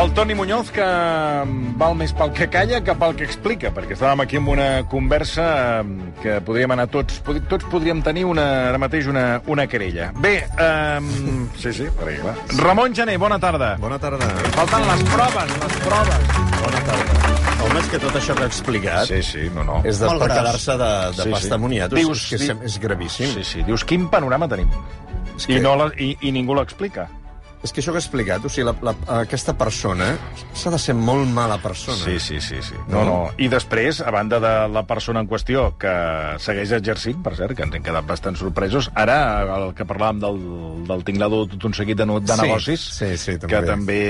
El Toni Muñoz, que val més pel que calla que pel que explica, perquè estàvem aquí amb una conversa eh, que podríem anar tots... Tots podríem tenir una, ara mateix una, una querella. Bé, um, sí, sí, per aquí, va. Ramon Gené, bona tarda. Bona tarda. Falten les proves, les proves. Bona tarda. Home, és que tot això que ha explicat Sí, sí, no, no. és de, per quedar-se de, de Sí, pasta sí. amuniat. Dius- és, que és, és gravíssim. Sí, sí, dius, quin panorama tenim? És I, que- no la, i, I ningú l'explica. És que això que ha explicat, o sigui, la, la, aquesta persona s'ha de ser molt mala persona. Sí, sí, sí, sí. No, no. I després, a banda de la persona en qüestió, que segueix exercint, per cert, que ens hem quedat bastant sorpresos, ara el que parlàvem del, del tinglador tot un seguit de, no- de Sí, negocis, sí, sí, també. que també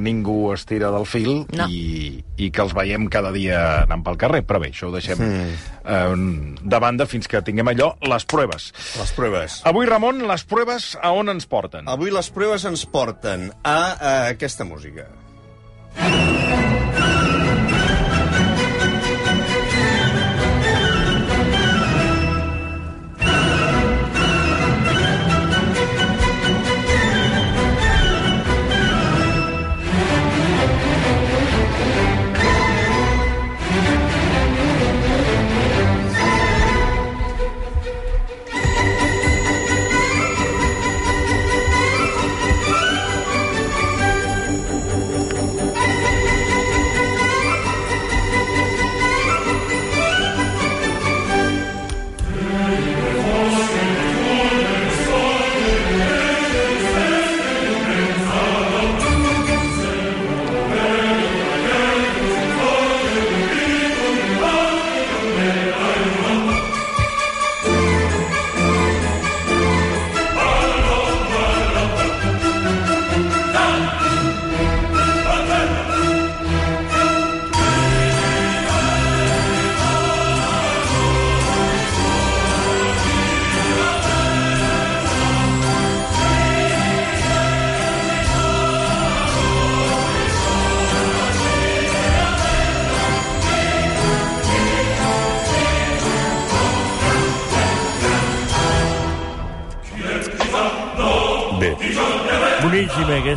ningú es tira del fil No. i, i que els veiem cada dia anant pel carrer. Però bé, això ho deixem Mm. eh, de banda fins que tinguem allò, les proves. Les proves. Avui, Ramon, les proves a on ens porten? Avui les proves ens porten a, a aquesta música.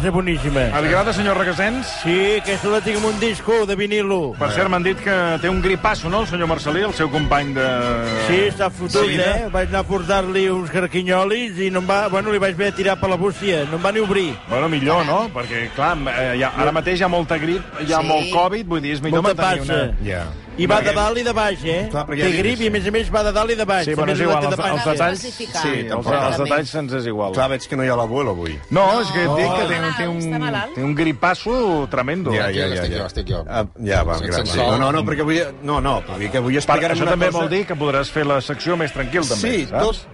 És boníssima. Li agrada, senyor Requesens? Sí, aquesta la tinc en un disco de vinilo. Per cert, m'han dit que té un gripasso, no, el senyor Marcelí, el seu company de... Sí, està fotut, vida? eh? Vaig anar a portar-li uns carquinyolis i no em va... Bueno, li vaig haver de tirar per la bústia. No em va ni obrir. Bueno, millor, no? Perquè, clar, eh, hi ha, ara mateix hi ha molta grip, hi ha Sí. molt Covid, vull dir, és millor Molta mantenir passa. una... Ja. I va de dalt i de baix, eh? Clar, Té grip i, a més a més, va de dalt i de baix. Sí, bueno, és igual, els, de els detalls... Sí, els, els detalls se'ns és igual. Clar, veig que no hi ha l'abuelo avui. No, és que et dic que No. té, té, un, té un gripasso tremendo. Ja, ja, ja. estic ja. jo, estic jo. Ah, ja, va, gràcies. No, no, no, perquè avui... No, no, perquè que avui explicarem això també vol dir que podràs fer la secció més tranquil, també, Sí,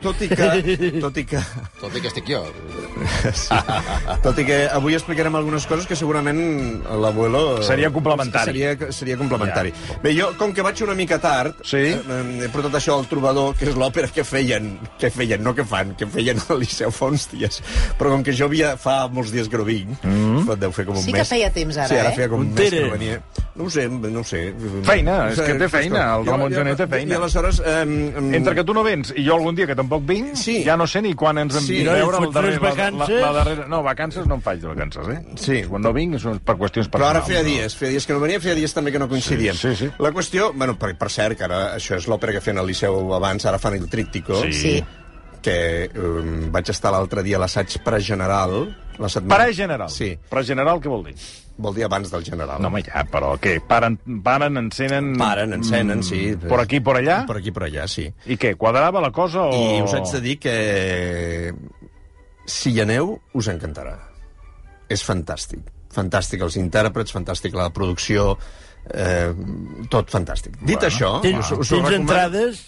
tot i que... Tot i que... Tot i que estic jo. Sí. Tot i que avui explicarem algunes coses que segurament l'abuelo... Seria complementari. Seria, seria complementari. Bé, jo, com que vaig una mica tard, Sí. eh, he portat això al Trobador, que és l'òpera que feien, que feien, no que fan, que feien al Liceu fa uns dies. Però com que jo havia, fa molts dies que no vinc, mm -hmm. deu fer com un Sí mes. que feia temps, ara, sí, ara eh? feia com un On mes que no venia. No ho sé, no ho sé. Feina, és que té feina, el Jo- Ramon Gené té feina. I aleshores... Eh, Entre que tu no vens i jo algun dia que tampoc vinc, Sí. ja no sé ni quan ens en Sí. i veure el darrer, unes la, vacances? la, la darrera... No, vacances no em faig de vacances, eh? Sí. Quan no vinc és per qüestions Però ara personals. feia dies, feia dies que no venia, feia dies també que no coincidíem. Sí, sí, sí. La qüestió, bueno, per, per cert, que ara això és l'òpera que feien al Liceu abans, ara fan el Tríptico, Sí. Sí. que um, vaig estar l'altre dia a l'assaig pregeneral. La setmana... Pare general. Sí, Pare general què vol dir? Vol dir abans del general. No, home, ja, però què? Paren, paren encenen... Paren, encenen, mm, sí. Per aquí, per allà? Per aquí, per allà, sí. I què, quadrava la cosa o...? I us haig de dir que si hi aneu, us encantarà. És fantàstic. Fantàstic els intèrprets, fantàstic la producció, eh, tot fantàstic. Dit Bueno, això... Tens, us, us tens recomano- entrades?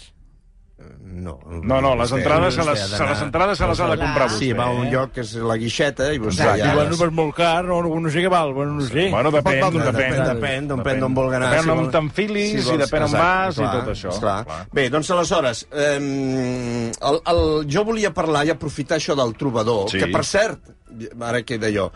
No. No, no, les entrades se les, se les entrades se les ha de comprar vostè. Sí, va a un eh? lloc que és la guixeta i vostè ja... bueno, és molt car, no, no sé què val, bueno, no sé. Bueno, depèn, depèn. Depèn, depèn, depèn d'on vulgui anar. Depèn si on vol- t'enfilis si i depèn on vas i tot això. Clar. Bé, doncs aleshores, eh, el, el, jo volia parlar i aprofitar això del trobador, Sí. que per cert, ara queda jo,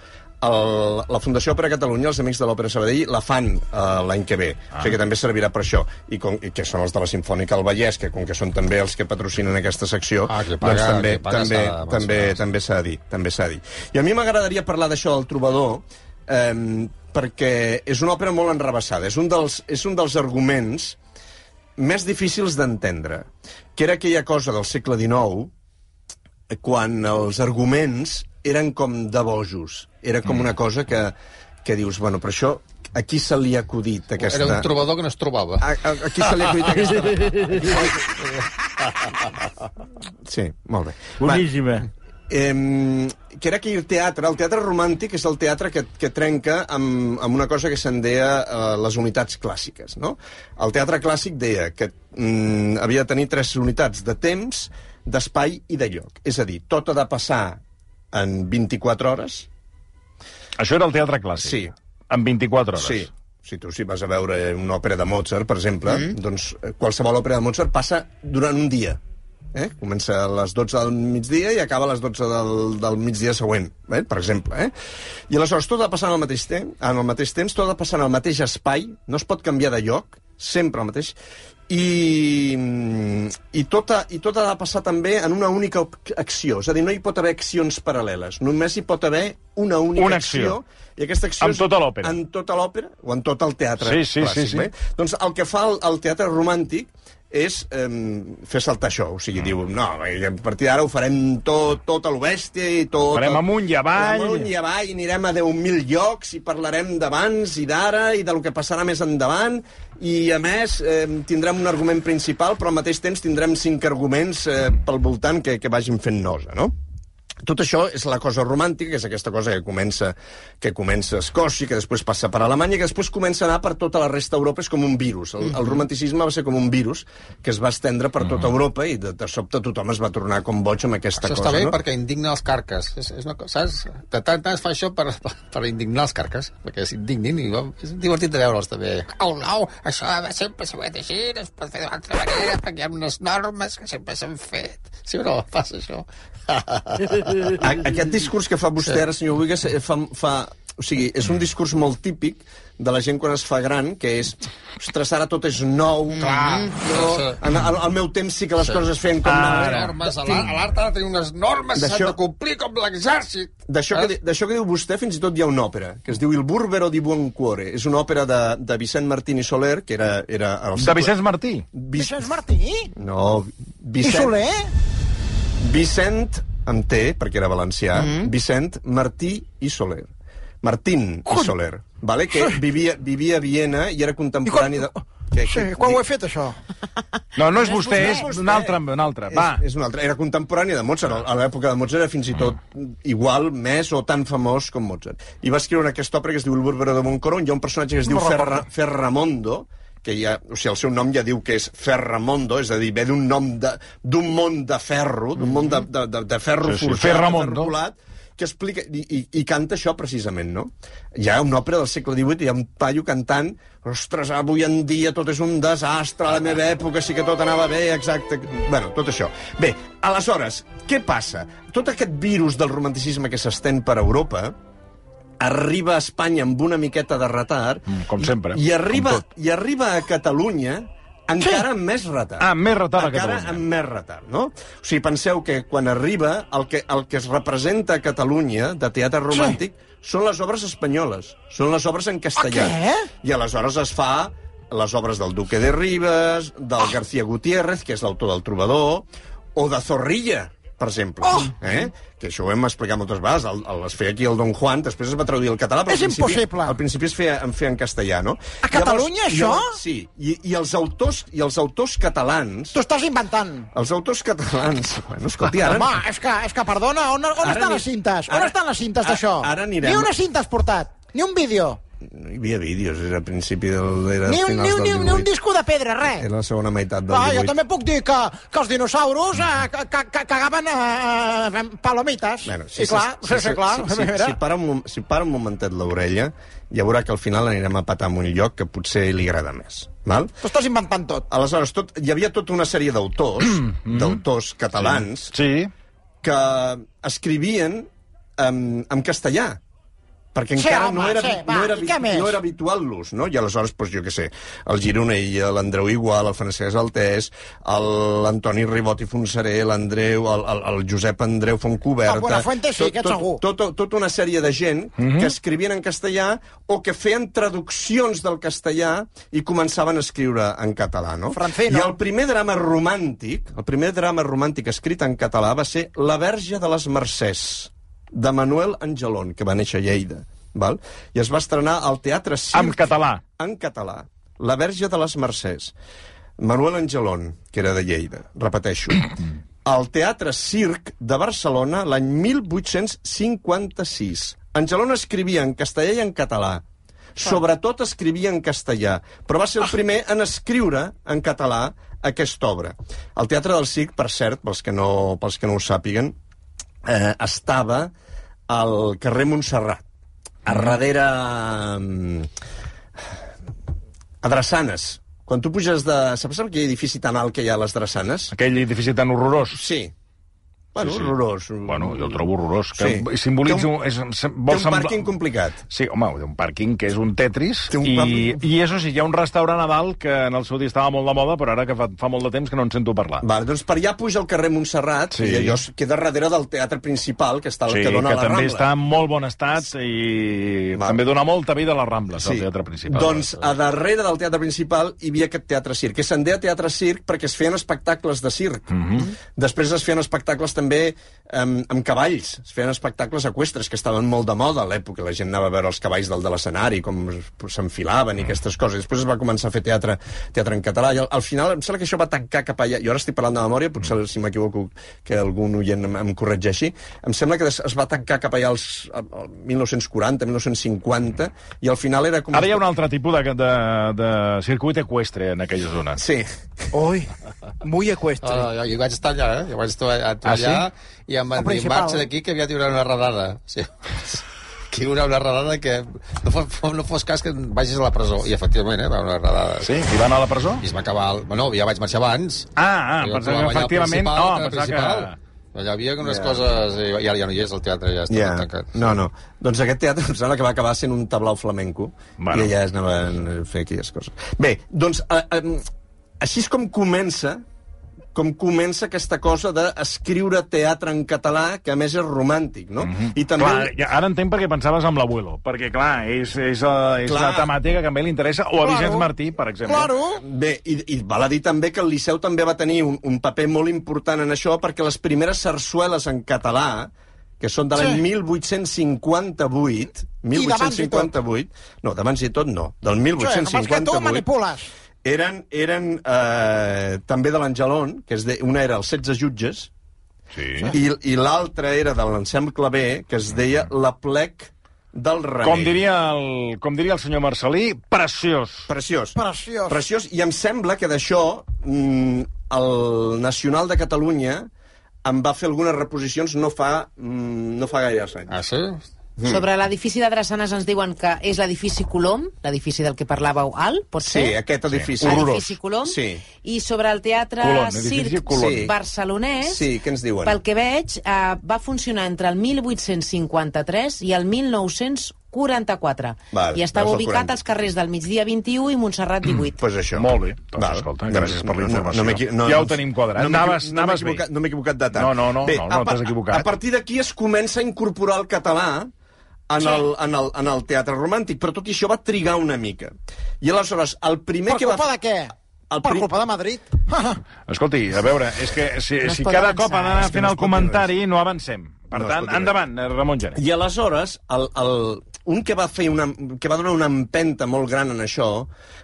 el, la Fundació Òpera Catalunya, els Amics de l'Òpera Sabadell, la fan uh, l'any que ve. Ah. O sigui que també servirà per això. I, com, I que són els de la Sinfònica al Vallès, que com que són també els que patrocinen aquesta secció, Ah, que paga- doncs també, paga també, també, també s'ha de dir. També s'ha de dir. I a mi m'agradaria parlar d'això del trobador, eh, perquè és una òpera molt enrebaçada. És un dels, és un dels arguments més difícils d'entendre, que era aquella cosa del segle XIX quan els arguments eren com de bojos. Era com una cosa que, que dius, bueno, però això, a qui se li ha acudit aquesta... Era un trobador que no es trobava. A, a, a qui se li ha acudit aquesta... Sí, molt bé. Boníssima. Eh, que era aquell teatre, el teatre romàntic és el teatre que, que trenca amb, amb una cosa que se'n deia eh, les unitats clàssiques, no? El teatre clàssic deia que mm, havia de tenir tres unitats de temps, d'espai i de lloc. És a dir, tot ha de passar en 24 hores. Això era el teatre clàssic. Sí. En 24 hores. Sí. Si tu si vas a veure una òpera de Mozart, per exemple, mm -hmm. doncs eh, qualsevol òpera de Mozart passa durant un dia. Eh? Comença a les 12 del migdia i acaba a les 12 del, del migdia següent, eh? per exemple. Eh? I aleshores tot ha de passar al mateix temps, en el mateix temps, tot ha de passar en el mateix espai, no es pot canviar de lloc, sempre el mateix, i, i, tot ha, i tot ha de passar també en una única acció. És a dir, no hi pot haver accions paral·leles, només hi pot haver una única Una acció. I aquesta acció En tota l'òpera. En tota l'òpera o en tot el teatre Sí, sí, clàssic. sí, sí. Bé? Doncs el que fa el, el teatre romàntic és eh, fer saltar això. O sigui, mm. diu, no, a partir d'ara ho farem tot, tot a lo bèstia i tot... Farem amunt i avall. Amunt i avall, i anirem a 10.000 llocs i parlarem d'abans i d'ara i del que passarà més endavant i, a més, eh, tindrem un argument principal, però al mateix temps tindrem cinc arguments eh, pel voltant que, que vagin fent nosa, no? Tot això és la cosa romàntica, que és aquesta cosa que comença, que comença a Escòcia, que després passa per Alemanya, que després comença a anar per tota la resta d'Europa, és com un virus. El, el romanticisme va ser com un virus que es va estendre per tota Europa i de, de sobte tothom es va tornar com boig amb aquesta Això cosa. està bé no? perquè indigna els carques. És, és una, cosa, saps? De tant tant es fa això per, per, per indignar els carques, perquè s'indignin i és divertit de veure'ls també. Oh, no, això sempre s'ha fet així, no es pot fer d'altra manera, perquè hi ha unes normes que sempre s'han fet. Sí o no? Passa això. A, aquest discurs que fa vostè ara, senyor Buigas, eh, fa, fa, o sigui, és un discurs molt típic de la gent quan es fa gran, que és, ostres, ara tot és nou, Clar, no, sí. en, al, al meu temps sí que les Sí. coses es feien com... Ara. Les normes, a l'art a l'art ha de tenir unes normes que s'han de complir com l'exèrcit. D'això que, que diu vostè, fins i tot hi ha una òpera, que es diu Il Burbero di Buon Cuore. És una òpera de, de Vicent Martín i Soler, que era... era el De Vicenç Martí. Vic... Vicenç Martí? No, I Vicent... Soler? Vicent, amb T, perquè era valencià, mm. -hmm. Vicent Martí i Soler. Martín i Soler, vale? que vivia, vivia a Viena i era contemporani de... Que, Sí, quan ho he fet, això? No, no és vostè, vostè, és vostè. un altre, un altre. Va. És, és un altre. Era contemporani de Mozart. A l'època de Mozart era fins i tot igual, més o tan famós com Mozart. I va escriure aquesta òpera que es diu El Burbero de Montcoro, on hi ha un personatge que es diu No. Ferra, Ferramondo, que ja, o sigui, el seu nom ja diu que és Ferramondo, és a dir, ve d'un nom de- d'un món de ferro, d'un món de, de, de, de ferro Sí, sí, forjat, Ferramondo. de ferro colat, que explica, i, i, i canta això precisament, no? Hi ha una òpera del segle XVIII, hi ha un paio cantant ostres, avui en dia tot és un desastre, a la meva època sí que tot anava bé, exacte... Bueno, tot això. Bé, aleshores, què passa? Tot aquest virus del romanticisme que s'estén per Europa arriba a Espanya amb una miqueta de retard Mm, com sempre, i, i, arriba, i arriba a Catalunya encara amb més retard. Ah, amb més retard a encara Catalunya. amb més retard, no? O sigui, penseu que quan arriba el que, el que es representa a Catalunya de teatre romàntic són les obres espanyoles, són les obres en castellà. què? I aleshores es fa les obres del Duque de Rivas, del García Gutiérrez, que és l'autor del Trobador, o de Zorrilla, per exemple. Oh! Eh? Que això ho hem explicat moltes vegades. El, el, es feia aquí el Don Juan, després es va traduir al català, però És al principi, impossible. al principi es feia, en feia en castellà, no? A Catalunya, això? sí, i, i, els autors, i els autors catalans... T'ho estàs inventant. Els autors catalans... Bueno, escolti, ara... Home, és que, és que perdona, on, on Ara estan ni- les cintes? On ara- estan les cintes ara- d'això? ara anirem- Ni una cinta has portat, ni un vídeo. No hi havia vídeos, era a principi del... Era Ni un, finals ni, un, ni, un, ni un 18. disco de pedra, res. Era la segona meitat del Ah, jo 18. també puc dir que, que els dinosaurus eh, cagaven eh, eh, palomites. Bueno, sí, clar, sí, sí, clar. Si, si, si, para un, si para un momentet l'orella, ja veurà que al final anirem a patar en un lloc que potser li agrada més. Val? Tu estàs inventant tot. Aleshores, tot, hi havia tota una sèrie d'autors, d'autors catalans, Sí. que escrivien en, en castellà perquè Sí, encara home, no, era, sí, va, no, era, no era habitual l'ús, no? I aleshores, doncs, jo què sé, el Gironell, l'Andreu Igual, el Francesc Altés, el- l'Antoni Ribot i Fonseré, l'Andreu, el, el, el Josep Andreu Fontcoberta... El Buenafuente sí, aquest segur. Tot, tot, tota una sèrie de gent que escrivien en castellà o que feien traduccions del castellà i començaven a escriure en català, no? Francino. I el primer drama romàntic, el primer drama romàntic escrit en català va ser La Verge de les Mercès, de Manuel Angelon, que va néixer a Lleida. Val? I es va estrenar al Teatre Circ... En català. En català. La Verge de les Mercès. Manuel Angelon, que era de Lleida, repeteixo. Al Teatre Circ de Barcelona l'any 1856. Angelon escrivia en castellà i en català. Sobretot escrivia en castellà, però va ser el primer en escriure en català aquesta obra. El Teatre del Circ, per cert, pels que no, pels que no ho sàpiguen, eh, estava al carrer Montserrat, a darrere... mm, a Drassanes. Quan tu puges de... Saps aquell edifici tan alt que hi ha a les Drassanes? Aquell edifici tan horrorós. Sí. Bueno, Sí, sí. horrorós. Bueno, jo el trobo horrorós. Que Sí. simbolitza... Té un- és, Té vol un semblar- pàrquing complicat. Sí, home, té un pàrquing que és un Tetris Té un i, pàrquing- i això sí, hi ha un restaurant a dalt que en el seu dia estava molt de moda, però ara que fa, fa molt de temps que no en sento parlar. Vale, doncs per allà puja el carrer Montserrat Sí. i allò queda darrere del teatre principal, que, està, Sí, que dona que a la també Rambla. està en molt bon estat i Val. també dona molta vida a les Rambles, sí. al teatre principal. Doncs a darrere del teatre principal hi havia aquest teatre circ, que se'n deia teatre circ perquè es feien espectacles de circ. Mm. -hmm. Després es feien espectacles també amb, amb cavalls, es feien espectacles equestres que estaven molt de moda a l'època, la gent anava a veure els cavalls del de l'escenari, com s'enfilaven i aquestes coses. Després es va començar a fer teatre, teatre en català, i al, al final em sembla que això va tancar cap allà, jo ara estic parlant de memòria, potser si m'equivoco que algun oient em, em corregeixi, em sembla que es, es va tancar cap allà als al 1940, 1950, i al final era com... Ara hi ha un altre tipus de, de, de circuit equestre en aquella zona. Sí, Ui, muy equestre. Uh, jo, jo vaig estar allà, eh? Jo vaig estar Ah, allà i em van El dir, marxa d'aquí que aviat hi haurà una redada. Sí. que hi haurà una redada que no fos, no fos cas que vagis a la presó. I efectivament, eh, va una redada. Sí? I van a la presó? I es va acabar... El... Bueno, ja vaig marxar abans. Ah, ah, I pensava que efectivament... Oh, al pensava que... Allà hi havia unes Ja. coses... I ja, ja no hi és, el teatre ja està Ja, tancat. no, no. Doncs aquest teatre em sembla que va acabar sent un tablau flamenco Bueno. i allà es anaven a fer aquelles coses. Bé, doncs, eh, eh, així és com comença com comença aquesta cosa d'escriure teatre en català, que a més és romàntic, no? Mm -hmm. I també... Clar, ja, ara entenc per què pensaves amb l'abuelo, perquè, clar, és, és, uh, és Clar. la temàtica que a mi li interessa, o a Claro. Vicenç Martí, per exemple. Claro. Bé, i, i val a dir també que el Liceu també va tenir un, un paper molt important en això, perquè les primeres sarsueles en català, que són de l'any Sí. 1858, I d'abans i tot. 1858, no, d'abans i tot no, del Sí, només que tu 1858, manipules. Eren, eren eh, també de l'Angelon, que es de, una era els 16 jutges, Sí. i, i l'altra era de l'ensemble clavé, que es deia La plec del Remei. Com diria, el, com diria el senyor Marcelí, preciós. Preciós. Preciós. Preciós. I em sembla que d'això mm, el Nacional de Catalunya em va fer algunes reposicions no fa, mm, no fa gaires anys. Ah, sí? Sobre l'edifici de Drassanes ens diuen que és l'edifici Colom, l'edifici del que parlàveu alt, pot Sí, ser? aquest edifici. L'edifici Colom. Sí. I sobre el teatre Colom, Circ Colom. Sí. barcelonès, Sí, què ens diuen? pel que veig, eh, va funcionar entre el 1853 i el 1944. Val, I estava ubicat 40. als carrers del Migdia 21 i Montserrat 18. Pues això. Molt bé. Doncs, Val. escolta, gràcies per la No- informació. No, m'he equi- Ja ho tenim quadrat. No m'he Anaves- no m'he anaves bé. equivocat, no m'he equivocat de tant. No, no, no, Bé, no, no, pa- t'has equivocat. A partir d'aquí es comença a incorporar el català en, Sí. el, en, el, en el teatre romàntic, però tot i això va trigar una mica. I aleshores, el primer Per que va... culpa de què? El Per culpa de Madrid. Escolti, a veure, és que si, No si cada avançar, cop ha d'anar fent no el comentari, no avancem. Per No tant, endavant, eh, Ramon Gené. I aleshores, el, el, un que va, fer una, que va donar una empenta molt gran en això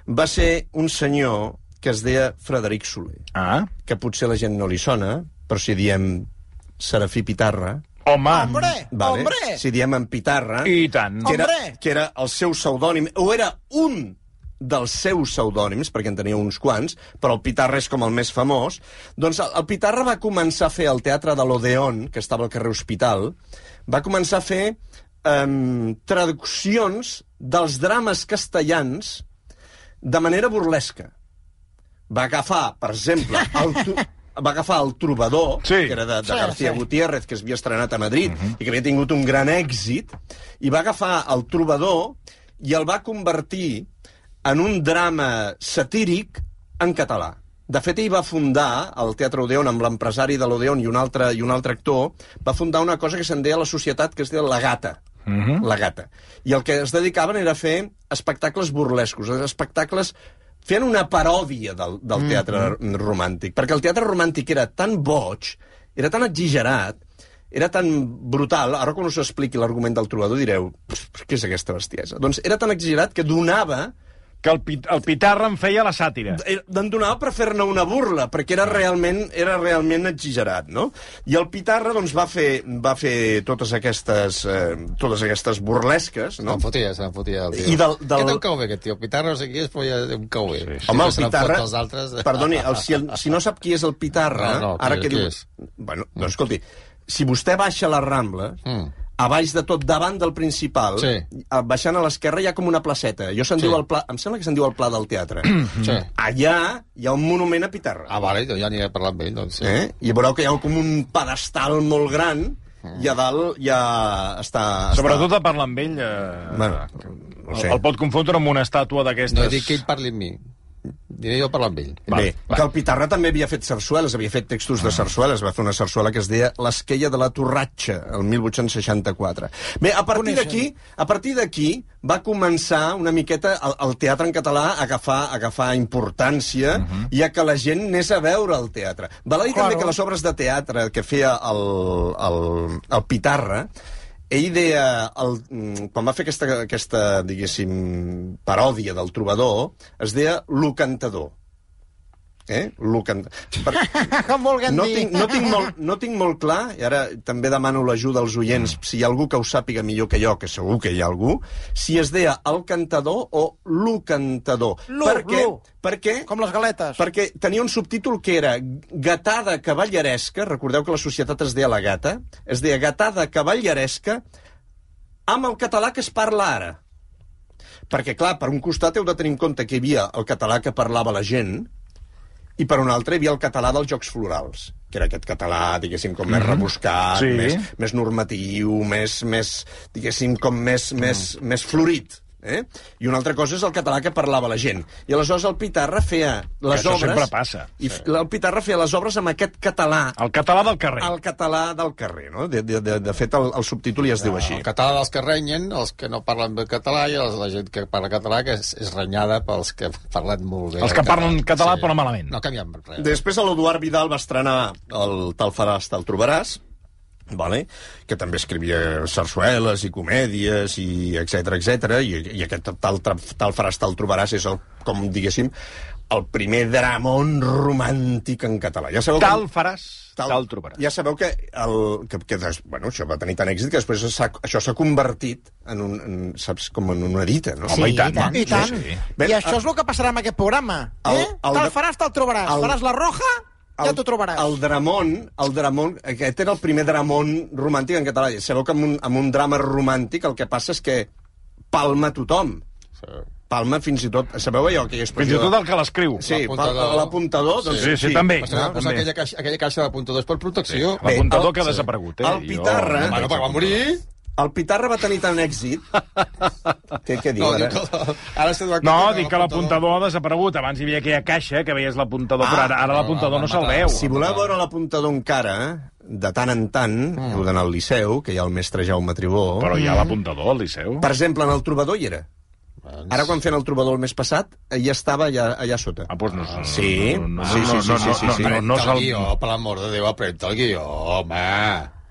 va ser un senyor que es deia Frederic Soler, Ah, que potser la gent no li sona, però si diem Serafí Pitarra, Home, Hombre, Vale? hombre. Si diem en Pitarra, i tant. que era, Hombre. que era el seu pseudònim, o era un dels seus pseudònims, perquè en tenia uns quants, però el Pitarra és com el més famós, doncs el, el Pitarra va començar a fer al Teatre de l'Odeon, que estava al carrer Hospital, va començar a fer um, traduccions dels drames castellans de manera burlesca. Va agafar, per exemple, el, tu- va agafar el Trobador, Sí. que era de, de Sí, García sí. Gutiérrez, que es havia estrenat a Madrid i que havia tingut un gran èxit, i va agafar el Trobador i el va convertir en un drama satíric en català. De fet, ell va fundar, al Teatre Odeon, amb l'empresari de l'Odeon i un altre, i un altre actor, va fundar una cosa que se'n deia a la societat, que es deia La Gata. La Gata. I el que es dedicaven era a fer espectacles burlescos, espectacles fent una paròdia del, del teatre romàntic. Perquè el teatre romàntic era tan boig, era tan exagerat, era tan brutal, ara quan us expliqui l'argument del trobador direu, "Pff, què és aquesta bestiesa? Doncs era tan exagerat que donava Que el, pit, el Pitarra en feia la sàtira. eh, en donava per fer-ne una burla, perquè era realment, era realment exagerat, no? I el Pitarra, doncs, va fer, va fer totes aquestes, eh, totes aquestes burlesques, no? Se'n fotia, se'n fotia el tio. I del- del- Què té un cau bé, aquest tio? Pitarra no sé qui és, però ja un cau bé. Sí, Home, el Pitarra... Els altres... Perdoni, el, si, el, si no sap qui és el Pitarra... No, no, ara qui- que qui diu... és? Bueno, doncs escolti, si vostè baixa la Rambla, Mm. A baix de tot, davant del principal, Sí. baixant a l'esquerra hi ha com una placeta. Jo se'n Sí. diu el pla... Em sembla que se'n diu el Pla del Teatre. Sí. Allà hi ha un monument a Pitarra. Ah, vale, doncs ja aniré a parlar amb ell, doncs. Sí. Eh? I veureu que hi ha com un pedestal molt gran i a dalt ja està... Sobretot a parlar amb ell... Eh, Bueno, no el, sé. el pot confondre amb una estàtua d'aquestes... No he dit que ell parli amb mi. Diré jo parlar amb ell. Bé, va. que el Pitarra també havia fet sarsueles, havia fet textos de sarsueles, va fer una sarsuela que es deia L'esquella de la Torratxa, el 1864. Bé, a partir d'aquí, a partir d'aquí va començar una miqueta el, el teatre en català a agafar, a agafar importància uh -huh. i a que la gent anés a veure el teatre. Val a dir Claro. també que les obres de teatre que feia el, el, el Pitarra ell deia, el, mm, quan va fer aquesta, aquesta, diguéssim, paròdia del trobador, es deia Lo Cantador. Eh? Cant... Per... Com vulguem No dir. tinc, no, tinc molt, no tinc molt clar, i ara també demano l'ajuda als oients, si hi ha algú que ho sàpiga millor que jo, que segur que hi ha algú, si es deia el cantador o lo cantador. Lo, per què? lo. Perquè, Com les galetes. perquè tenia un subtítol que era Gatada cavalleresca, recordeu que la societat es deia la gata, es deia Gatada cavalleresca amb el català que es parla ara. Perquè, clar, per un costat heu de tenir en compte que hi havia el català que parlava la gent, i per un altre hi havia el català dels Jocs Florals, que era aquest català, diguéssim, com més rebuscat, Sí. més, més normatiu, més, més diguéssim, com més, més, més florit. Eh? I una altra cosa és el català que parlava la gent. I aleshores el Pitarra feia les això obres... sempre passa. I f- el Pitarra feia les obres amb aquest català, El català del carrer. el català del carrer, no? De, de, de, de fet, el, el subtítol ja es diu així. El català dels que renyen, els que no parlen bé català, i els, la gent que parla català, que és, és renyada pels que parlen molt bé. Els el que parlen català, però malament. No canviem res. Després l'Eduard Vidal va estrenar el Tal faràs, tal trobaràs, vale? que també escrivia sarsueles i comèdies i etc etc i, i aquest tal, tal, tal faràs, tal trobaràs és el, com diguéssim el primer dramón romàntic en català. Ja sabeu Tal com- faràs, tal, trobaràs. Ja sabeu que, el, que, que des, bueno, això va tenir tant èxit que després això s'ha convertit en, un, en, saps, com en una dita, no? Sí, Home, i tant. i tant. I tant. Sí, sí. Bé, I això és el que passarà amb aquest programa. el- Eh? el de- faràs, te'l trobaràs. el- Faràs la roja, ja t'ho trobaràs. El Dramón, el Dramón, aquest era el primer Dramón romàntic en català. I Sabeu que amb un, amb un drama romàntic el que passa és que palma tothom. Palma fins i tot... Sabeu allò que hi ha Fins i tot el que l'escriu. Sí, L'apuntador. pal- l'apuntador. Doncs, Sí, sí, també. Però no, posar també. aquella caixa, aquella caixa d'apuntadors per protecció. Sí, L'apuntador el- que ha sí. desaparegut, eh? El Pitarra- Jo- Bueno, va morir. El Pitarra va tenir tant èxit... què, què diu, No, ara? que, ara d'acord No, que dic que l'apuntador ha desaparegut. Abans hi havia aquella caixa que veies l'apuntador, Ah, però ara, ara no, l'apuntador no se'l veu. Si voleu veure l'apuntador encara, de tant en tant, heu d'anar al Liceu, que hi ha el mestre Jaume Tribó. Però hi ha l'apuntador al Liceu. Per exemple, en el Trobador hi era. Ara, quan feien el Trobador el mes passat, ja estava allà, allà sota. Ah, doncs no, no, Sí, no, no, sí, sí, no, sí, no, sí, sí, no, sí. no, no, no el se'l... guió, per l'amor de Déu, apreta el guió, home.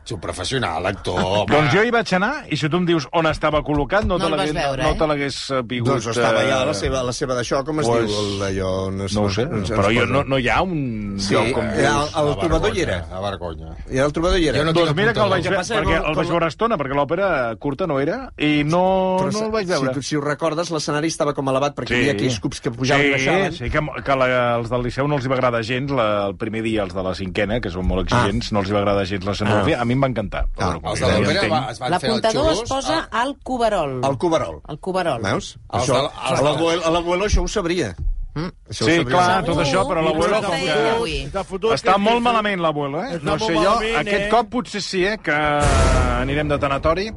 Si un professional, actor... home. Doncs jo hi vaig anar, i si tu em dius on estava col·locat, no, No te el l'hagués veure, no eh? te l'hagués sabut... Doncs estava eh, ja a la seva, a la seva d'això, com es pues, diu? El d'allò... No, No ho sé, però jo, no, no hi ha un Sí, lloc com... eh, el, el La trobador hi era. La vergonya. I el trobador hi era. Jo no Doncs mira que el vaig veure, passa perquè com- el vaig veure estona, perquè l'òpera curta no era, i no, Però no el vaig veure. Si, si ho recordes, l'escenari estava com elevat perquè hi havia aquells cubs que pujaven sí, i baixaven. Sí, que, que la, els del Liceu no els hi va agradar gens, la, el primer dia, els de la cinquena, que són molt exigents, no els hi va agradar gens l'escenografia. A mi em va encantar. Però, Ah, Els que de l'òpera va- es van fer els L'apuntador es posa Ah, al cuberol. El cuberol. El cuberol. Veus? Els Això, de- de- l'abuelo l'abuelo això ho sabria. Mm. Això Sí, clar, tot això, però l'abuelo feia avui. Està molt malament l'abuelo, eh? No sé jo, malament, aquest eh? cop potser sí, eh, que anirem de tanatori.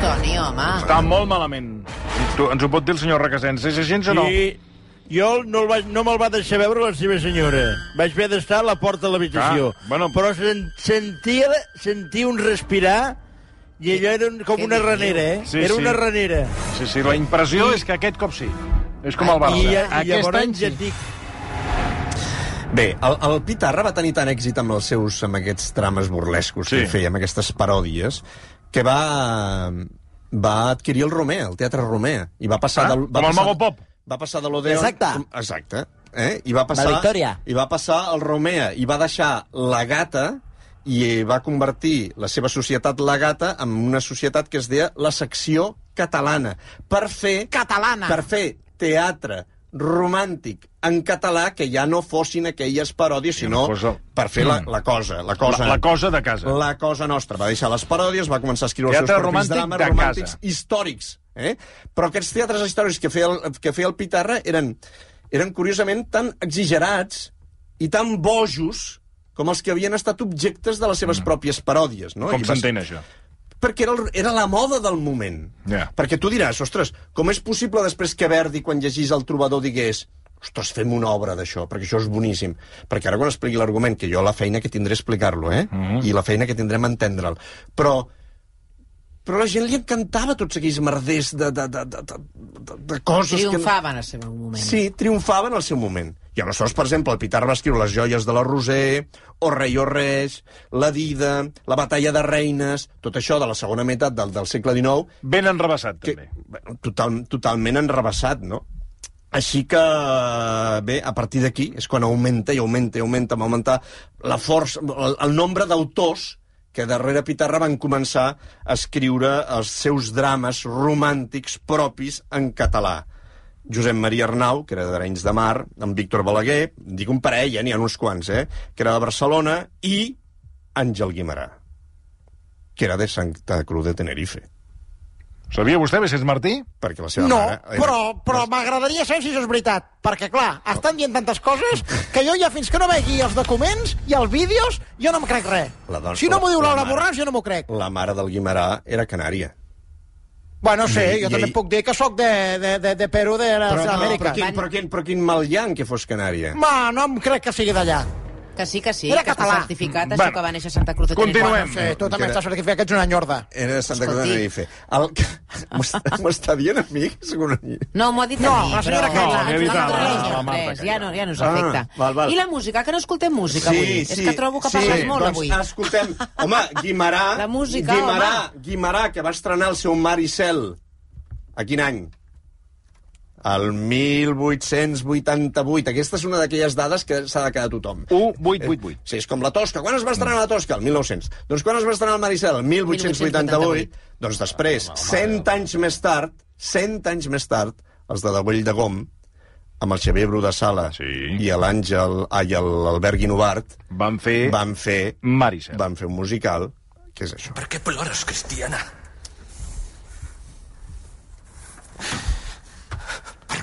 Toni, home. Està molt malament. Tu, ens ho pot dir el senyor Requesens. És així o no? I jo no, el vaig, no me'l va deixar veure la seva senyora. Vaig haver d'estar a la porta de l'habitació. Ah, bueno. Però sen, sentia, sentia un respirar i allò era un, com una ranera, eh? Sí, era sí. una ranera. Sí, sí, la impressió és que aquest cop sí. És com el I, Barça. i Aquest llavors any ja sí. et dic, Bé, el, el Pitarra va tenir tant èxit amb els seus amb aquests trames burlescos Sí. que feia, amb aquestes paròdies, que va, va adquirir el Romea, el Teatre Romea, i va passar... Ah, del, va com el passar, Mago Pop. Va passar de l'Odeon... Exacte. Exacte. Eh? I va passar... La Victòria. I va passar al Romea, i va deixar la gata i va convertir la seva societat la gata en una societat que es deia la secció catalana per fer Catalana. per fer teatre romàntic en català que ja no fossin aquelles paròdies, sinó cosa- per fer la, Mm. la cosa, la cosa... La, la cosa de casa. La cosa nostra. Va deixar les paròdies, va començar a escriure Teatre els seus propis drames de romàntics casa. històrics. Eh? Però aquests teatres històrics que feia el, que feia el Pitarra eren, eren curiosament tan exagerats i tan bojos com els que havien estat objectes de les seves pròpies paròdies. No? Com s'entén, això? perquè era, el, era la moda del moment. Ja. Perquè tu diràs, ostres, com és possible després que Verdi, quan llegís el trobador, digués ostres, fem una obra d'això, perquè això és boníssim. Perquè ara quan expliqui l'argument, que jo la feina que tindré explicar-lo, eh? Mhm. I la feina que tindrem a entendre'l. Però però a la gent li encantava tots aquells merders de, de, de, de, de, de coses Triomfaven al seu moment. que... Sí, triomfaven al seu moment. I aleshores, per exemple, el Pitar va escriure Les joies de la Roser, O rei o res, La dida, La batalla de reines, tot això de la segona meitat del, del segle XIX, Ben enrebaçat, que, també. total, totalment enrebaçat, no? Així que, bé, a partir d'aquí és quan augmenta i augmenta i augmenta, va augmentar la força, el, el nombre d'autors que darrere Pitarra van començar a escriure els seus drames romàntics propis en català. Josep Maria Arnau, que era d'Arenys de Mar, en Víctor Balaguer, dic un parell, eh, n'hi ha uns quants, eh, que era de Barcelona, i Àngel Guimarà, que era de Santa Cruz de Tenerife, Sabia vostè, Vicent Martí? perquè la seva No, mare... era- però, però m'agradaria saber si això és veritat. Perquè, clar, estan dient tantes coses que jo ja fins que no vegi els documents i els vídeos, jo no em crec res. La dona- si no m'ho diu la Laura mare. Borràs, jo no m'ho crec. La mare del Guimarà era canària. Bueno, sé, I- jo i també ell- puc dir que sóc de, de, de, de Perú, de les Però, no, però, quin, però, quin, però quin mal hi ha que fos canària? Ma, no em crec que sigui d'allà. Que sí, que sí, Era que està català. certificat, Bueno, això que va néixer a Santa Cruz de continuem. Tenerife. Sí, tu també era- estàs certificat que ets una nyorda. Era de Santa Cruz de Escolti. Tenerife. El... M'ho està- M'ho està dient a mi? que sóc una... No, m'ho ha dit No, a mi, la senyora però... No, dit a la- a Marta ja no, ja no ens Ah, afecta. val, val. I la música, que no escoltem música avui. És que trobo que sí, parles molt doncs, avui. Escoltem, home, Guimarà... La música, Guimarà, home. Guimarà, que va estrenar el seu Mar i Cel. A quin any? El 1888. Aquesta és una d'aquelles dades que s'ha de quedar tothom. 1888. Sí, és com la Tosca. Quan es va estrenar la Tosca? El 1900. Doncs quan es va estrenar el Maricel? El 1888. Doncs després, 100 anys més tard, 100 anys més tard, els de Davull de Gom, amb el Xavier Bru de Sala Sí. i l'Àngel, el- l'Albert Guinovart, Van fer van fer, Maricel. van fer un musical, que és això. Per què plores, Cristiana?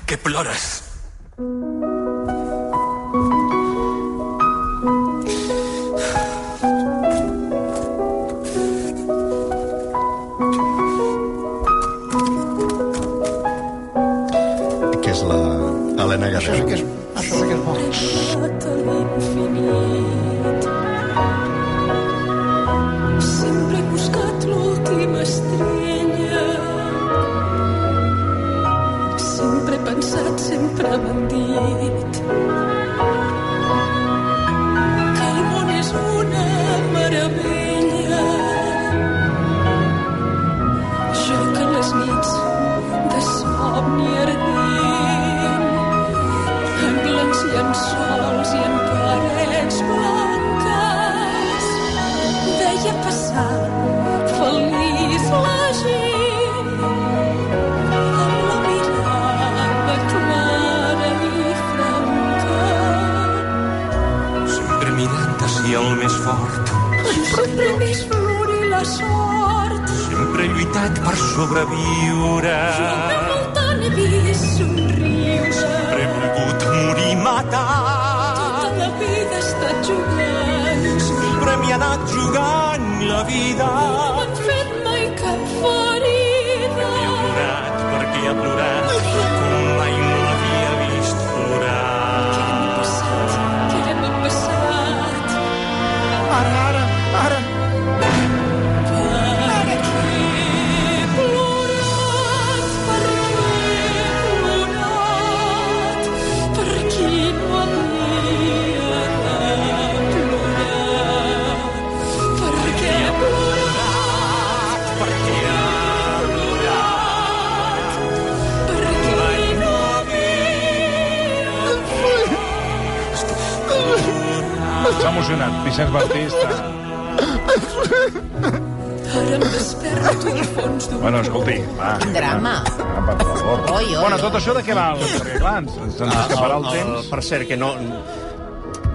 Què plores? M'hi ha anat jugant la vida. No m'han fet mai cap ferida. He plorat perquè ha plorat S'ha emocionat. Vicenç Martí està... Ara em desperto al fons d'un Bueno, escolti, va. Quin drama. Va, per favor. Oi, oi, bueno, tot això de què val? Perquè, clar, ens, ens Ah, escaparà el, el- temps. Per cert, que no...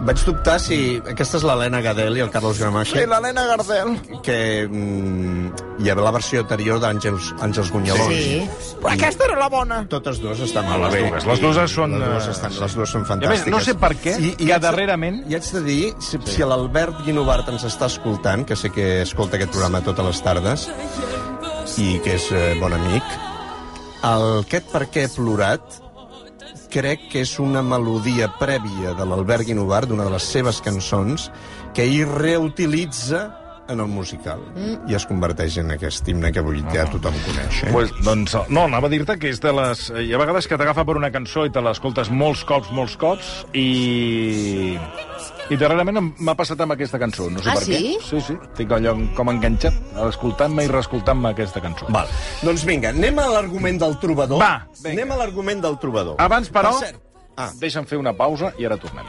Vaig dubtar si... Aquesta és l'Helena Gadel i el Carlos Gramache. Sí, l'Helena Gardel. que mm, hi havia la versió anterior d'Àngels Àngels Gunyalons. Sí. Però aquesta era la bona. Totes dues estan Ah, molt les bé. dues. Les dues són, Les dues, eh, estan, sí. les dues són I a més, fantàstiques. no sé per què, que haig de- darrerament- I haig de dir, si, si l'Albert Guinovart ens està escoltant, que sé que escolta aquest programa totes les tardes, i que és eh, bon amic, el Aquest per què he plorat crec que és una melodia prèvia de l'Albert Guinovart, d'una de les seves cançons, que ell reutilitza en el musical mm. i es converteix en aquest himne que avui ja tothom coneix. Eh? Pues, doncs, no, anava a dir-te que és de les... Hi ha vegades que t'agafa per una cançó i te l'escoltes molts cops, molts cops, i... I darrerament m'ha passat amb aquesta cançó, no sé Ah, per sí? què. Sí, sí, estic allò com enganxat, escoltant-me i reescoltant-me aquesta cançó. Val. Doncs vinga, anem a l'argument del trobador. Va, vinga. Anem a l'argument del trobador. Abans, però, Per cert, ah, deixa'm fer una pausa i ara tornem.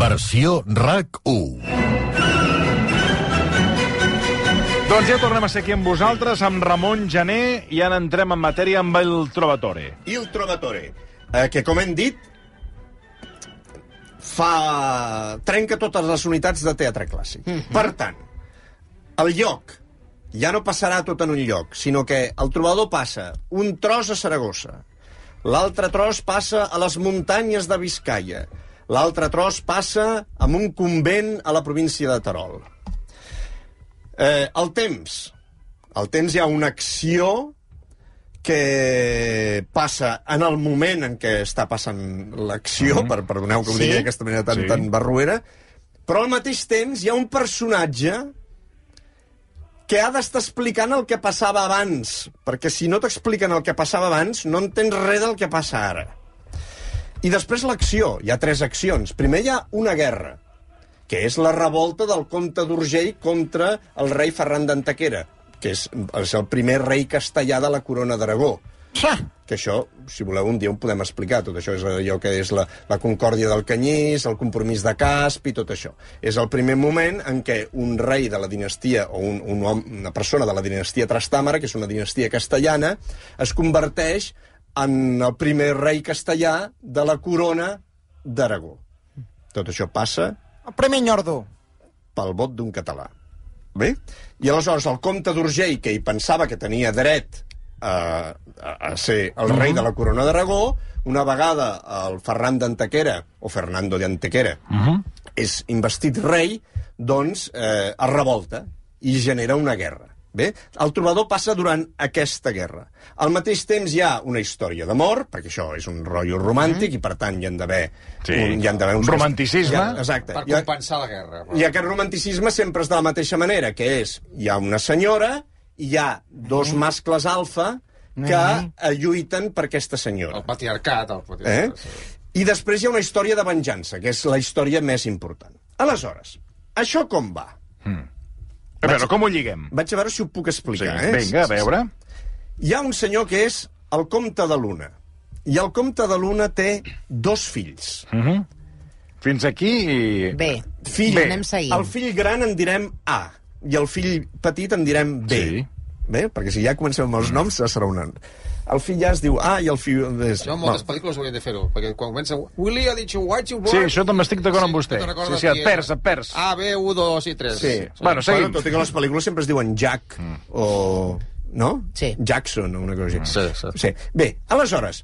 Versió RAC 1. Doncs ja tornem a ser aquí amb vosaltres, amb Ramon Gené, i ara entrem en matèria amb el Trovatore. Il Trovatore, eh, que com hem dit, fa... trenca totes les unitats de teatre clàssic. Mm -hmm. Per tant, el lloc ja no passarà tot en un lloc, sinó que el trobador passa un tros a Saragossa, l'altre tros passa a les muntanyes de Vizcaya, l'altre tros passa amb un convent a la província de Terol. Eh, el temps. El temps hi ha una acció que passa en el moment en què està passant l'acció, mm -hmm. per, perdoneu que ho Sí. digui d'aquesta manera tan, Sí. sí. tan barruera, però al mateix temps hi ha un personatge que ha d'estar explicant el que passava abans, perquè si no t'expliquen el que passava abans, no entens res del que passa ara. I després l'acció. Hi ha tres accions. Primer hi ha una guerra, que és la revolta del comte d'Urgell contra el rei Ferran d'Antequera, que és, és el primer rei castellà de la corona d'Aragó. Que això, si voleu, un dia ho podem explicar. Tot això és allò que és la, la concòrdia del Canyís, el compromís de Casp i tot això. És el primer moment en què un rei de la dinastia, o un, un home, una persona de la dinastia Trastàmara, que és una dinastia castellana, es converteix en el primer rei castellà de la corona d'Aragó. Tot això passa El primer nyordo. pel vot d'un català. Bé? I aleshores el comte d'Urgell, que hi pensava que tenia dret a, a, a ser el rei de la corona d'Aragó, una vegada el Ferran d'Antequera, o Fernando de Antequera, és investit rei, doncs eh, es revolta i genera una guerra. Bé, el trobador passa durant aquesta guerra. Al mateix temps hi ha una història d'amor, perquè això és un rotllo romàntic, i per tant hi han d'haver Sí. un, hi han d'haver uns... Romanticisme. Ha, exacte. Per Hi ha- compensar la guerra. i aquest romanticisme sempre és de la mateixa manera, que és, hi ha una senyora i hi ha dos mascles alfa que eh, lluiten per aquesta senyora. El patriarcat, el Eh? patriarcat. sí. I després hi ha una història de venjança, que és la història més important. Aleshores, això com va? A veure, com ho lliguem? Vaig a veure si ho puc Sí, explicar, eh? vinga, a veure. Hi ha un senyor que és el comte de Luna. I el comte de Luna té dos fills. Fins aquí... Bé, Fill, anem seguint. El fill gran en direm A. i el fill petit en direm B. Sí. Bé? Perquè si ja comencem amb els noms, serà un... El fill ja es diu A i el fill... És... Jo en moltes pel·lícules haurien de fer-ho, perquè quan comença... Willy ha dit white you Sí, això també estic d'acord amb vostè. Sí, sí, et perds, et perds. A, B, 1, 2 i 3. Sí. Bueno, seguim. Bueno, tot i que les pel·lícules sempre es diuen Jack mm. o... No? Sí. Jackson o una cosa així. Sí, sí. sí. Bé, aleshores,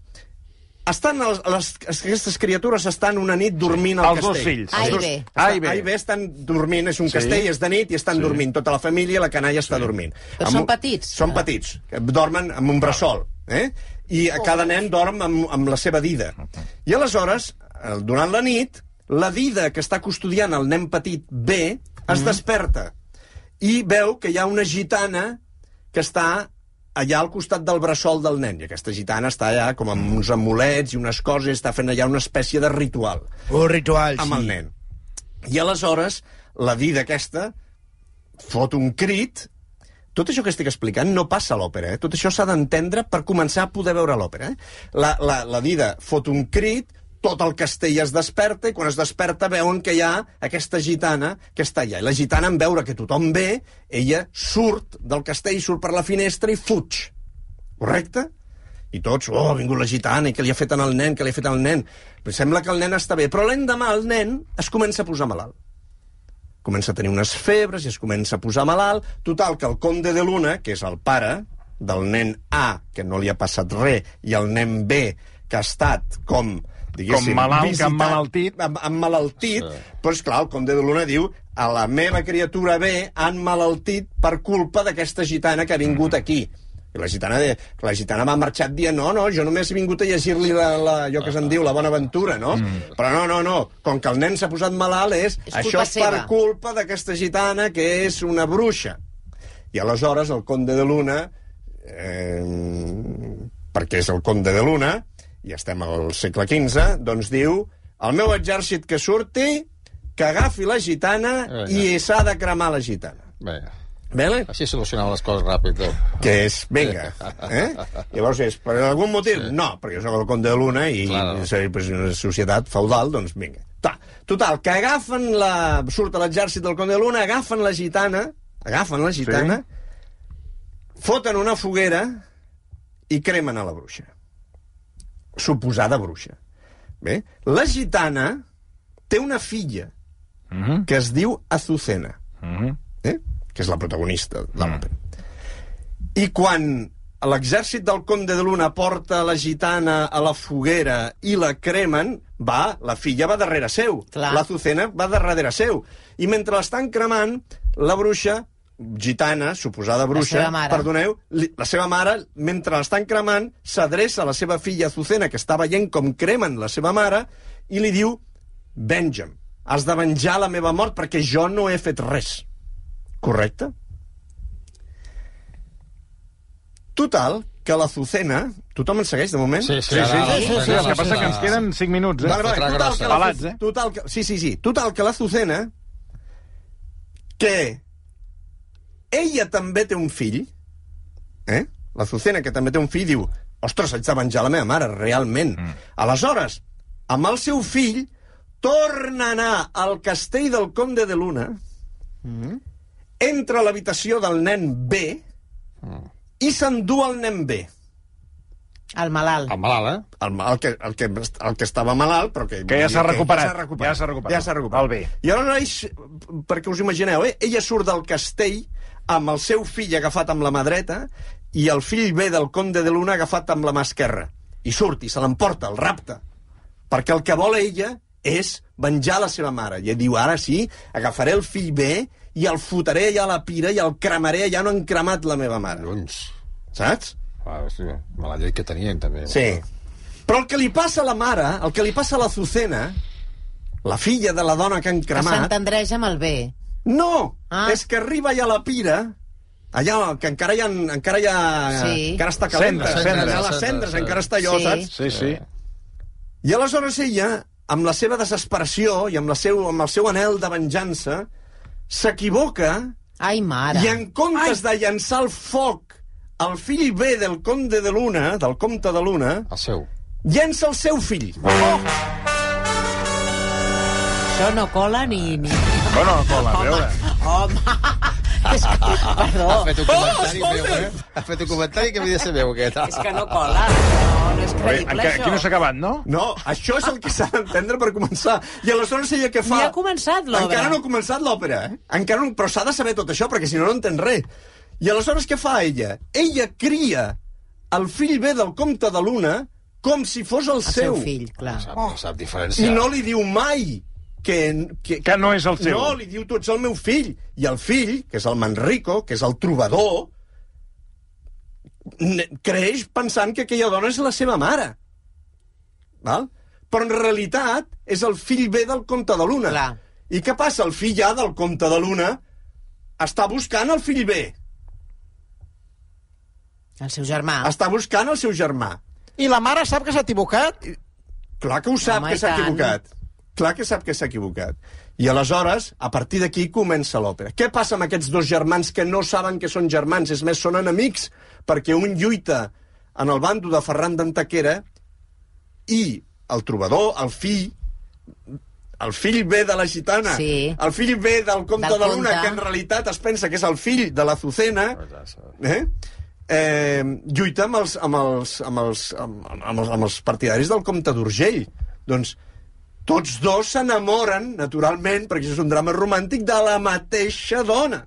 estan les, les, aquestes criatures estan una nit dormint al Els dos castell. fills. Els dos- B. A i B. A i B estan dormint, és un Sí. castell, és de nit i estan Sí. dormint. Tota la família, la canalla està dormint. Però Amb són un- petits? Són petits, que dormen amb un bressol. Eh? I cada nen dorm amb, amb la seva dida. I aleshores, eh, durant la nit, la dida que està custodiant el nen petit B es desperta i veu que hi ha una gitana que està allà al costat del bressol del nen. I aquesta gitana està allà com amb uns amulets i unes coses, està fent allà una espècie de ritual Un ritual, amb el nen. I aleshores, la dida aquesta fot un crit... Tot això que estic explicant no passa a l'òpera, eh? Tot això s'ha d'entendre per començar a poder veure l'òpera, eh? La, la, la dida fot un crit, tot el castell es desperta, i quan es desperta veuen que hi ha aquesta gitana que està allà. I la gitana, en veure que tothom ve, ella surt del castell, surt per la finestra i fuig. Correcte? I tots, oh, ha vingut la gitana, i què li ha fet al nen, què li ha fet al nen? Però sembla que el nen està bé, però l'endemà el nen es comença a posar malalt. Comença a tenir unes febres i es comença a posar malalt. Total, que el conde de Luna, que és el pare del nen A, que no li ha passat res, i el nen B, que ha estat com diguéssim, Com malalt, que visitat, emmalaltit. Amb, emmalaltit, sí. però esclar, el conde de Luna diu a la meva criatura B han malaltit per culpa d'aquesta gitana que ha vingut aquí. I la gitana, de, la gitana m'ha marxat dient no, no, jo només he vingut a llegir-li la, la, allò que se'n diu, la bona aventura, no? Mm. Però no, no, no, com que el nen s'ha posat malalt és, És això culpa és per culpa d'aquesta gitana que és una bruixa. I aleshores el conde de Luna, eh, perquè és el conde de Luna, i estem al segle XV, doncs diu el meu exèrcit que surti, que agafi la gitana Vinga. i s'ha de cremar la gitana. Bé, Vale? així solucionaven les coses ràpid. eh? Que és, vinga, eh? Llavors és, per algun motiu? Sí. No, perquè sóc el conde de Luna i Claro. pues, una societat feudal, doncs vinga. Ta. Total, que agafen la... Surt a l'exèrcit del conde de Luna, agafen la gitana, agafen la gitana, sí. foten una foguera i cremen a la bruixa. Suposada bruixa. Bé, la gitana té una filla Mm -hmm. que es diu Azucena Mm -hmm. eh? que és la protagonista de l'òpera. I quan l'exèrcit del conde de Luna porta la gitana a la foguera i la cremen, va, la filla va darrere seu. Clar. La Azucena va darrere seu. I mentre l'estan cremant, la bruixa, gitana, suposada bruixa, perdoneu, li, la seva mare, mentre l'estan cremant, s'adreça a la seva filla Azucena, que està veient com cremen la seva mare, i li diu, venja'm, has de venjar la meva mort perquè jo no he fet res. Correcte? Total, que la Zucena... Tothom ens segueix, de moment? Sí, Sí, sí, sí, sí, sí, sí, el que passa que ens queden 5 minuts, eh? Vale, vale, total, que la, eh? total que, sí, sí, sí. Total, que la Zucena, que ella també té un fill, eh? La Zucena, que també té un fill, diu ostres, haig de venjar la meva mare, realment. Mm. Aleshores, amb el seu fill, torna a anar al castell del Conde de Luna, mm. entra a l'habitació del nen B Mm. i s'endú el nen B. El malalt. El malalt, eh? El, el, que, el, que, el que estava malalt, però que... Que ja s'ha recuperat. Ja s'ha recuperat. Ja s'ha recuperat. Ja s'ha recuperat. El bé. I aleshores, perquè us imagineu, eh? ella surt del castell amb el seu fill agafat amb la mà dreta i el fill bé del conde de Luna agafat amb la mà esquerra. I surt, i se l'emporta, el rapta. Perquè el que vol ella és venjar la seva mare. I diu, ara sí, agafaré el fill bé i el fotré allà a la pira i el cremaré, ja no han cremat la meva mare. Lluns. Saps? Ah, sí, mala llei que tenien, també. Sí. Però el que li passa a la mare, el que li passa a la Zucena, la filla de la dona que han Que cremat... s'entendreix amb el bé. No! Ah. És que arriba ja a la pira, allà, que encara hi ha... Encara, hi ha, Sí. encara està calenta. Cendres, cendres. Allà les cendres, encara està allò, Sí. saps? Sí, sí. I aleshores ella, amb la seva desesperació i amb, la seu, amb el seu anel de venjança, s'equivoca Ai, mare. i en comptes de llançar el foc al fill bé del conde de Luna, del comte de Luna, El seu. llença el seu fill. Oh! Això no cola ni... ni... Bueno, cola, a veure. Home, és que, perdó. Ha fet un comentari meu, eh? Ha fet un comentari que havia de ser meu, aquest. És que no cola. No, no és Bé, creïble, encara, això. aquí no s'ha acabat, no? No, això és el que s'ha d'entendre per començar. I aleshores ella què fa? Ni ha començat l'obra. Encara no ha començat l'òpera, eh? Encara no, però s'ha de saber tot això, perquè si no, no entén res. I aleshores què fa ella? Ella cria el fill bé del comte de Luna com si fos el, El seu fill, clar. Sap, sap I diferenciar. no li diu mai que, que, Que no és el seu. No, li diu, tu ets el meu fill. I el fill, que és el Manrico, que és el trobador, creix pensant que aquella dona és la seva mare. Val? Però en realitat és el fill bé del comte de Luna. Clar. I què passa? El fill ja del comte de Luna està buscant el fill bé. El seu germà. Està buscant el seu germà. I la mare sap que s'ha equivocat? Clar que ho sap, Home, que s'ha tant. equivocat. Clar que sap que s'ha equivocat. I aleshores, a partir d'aquí, comença l'òpera. Què passa amb aquests dos germans que no saben que són germans? És més, són enemics, perquè un lluita en el bando de Ferran d'Antequera i el trobador, el fill, el fill ve de la gitana, Sí. el fill ve del comte Del de Luna, que en realitat es pensa que és el fill de l'Azucena, eh? eh, lluita amb els, amb, els, amb, els, amb, amb, els, amb els partidaris del comte d'Urgell. Doncs tots dos s'enamoren, naturalment, perquè això és un drama romàntic, de la mateixa dona.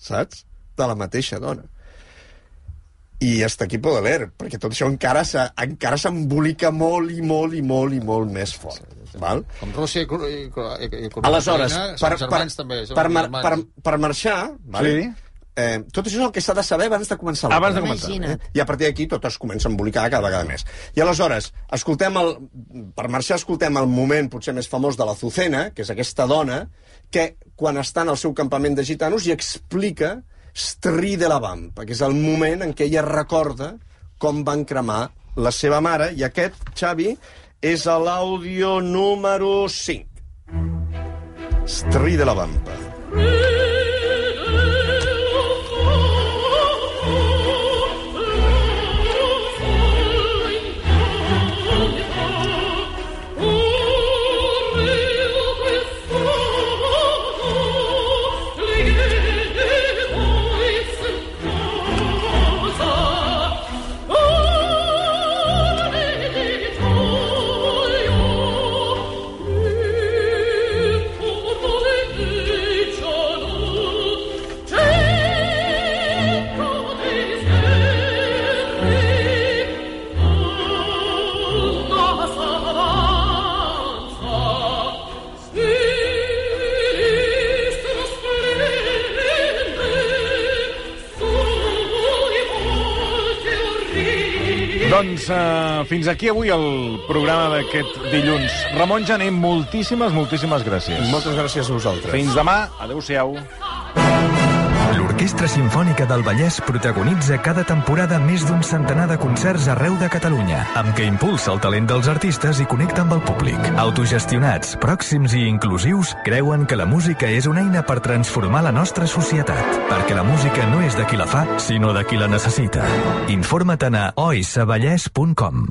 Saps? De la mateixa dona. I hasta aquí puedo leer, perquè tot això encara encara s'embolica molt i molt i molt i molt més fort. Val? Com Rússia i, i, i, i Aleshores, per, per, també. Per, per, per marxar, vale? Sí. Eh, tot això és el que s'ha de saber abans de començar Abans de començar. Imagina't. I a partir d'aquí tot es comença a embolicar cada vegada més. I aleshores, escoltem el, per marxar escoltem el moment potser més famós de la Zucena, que és aquesta dona, que quan està en el seu campament de gitanos i explica Stri de la Vampa, que és el moment en què ella recorda com van cremar la seva mare, i aquest, Xavi, és a l'àudio número 5. Stri de la Vampa. Doncs fins aquí avui el programa d'aquest dilluns. Ramon Jané, moltíssimes, moltíssimes gràcies. Moltes gràcies a vosaltres. Fins demà. Adéu-siau. L'Orquestra Simfònica del Vallès protagonitza cada temporada més d'un centenar de concerts arreu de Catalunya, amb què impulsa el talent dels artistes i connecta amb el públic. Autogestionats, pròxims i inclusius, creuen que la música és una eina per transformar la nostra societat, perquè la música no és de qui la fa, sinó de qui la necessita. Informa't a oisavallès.com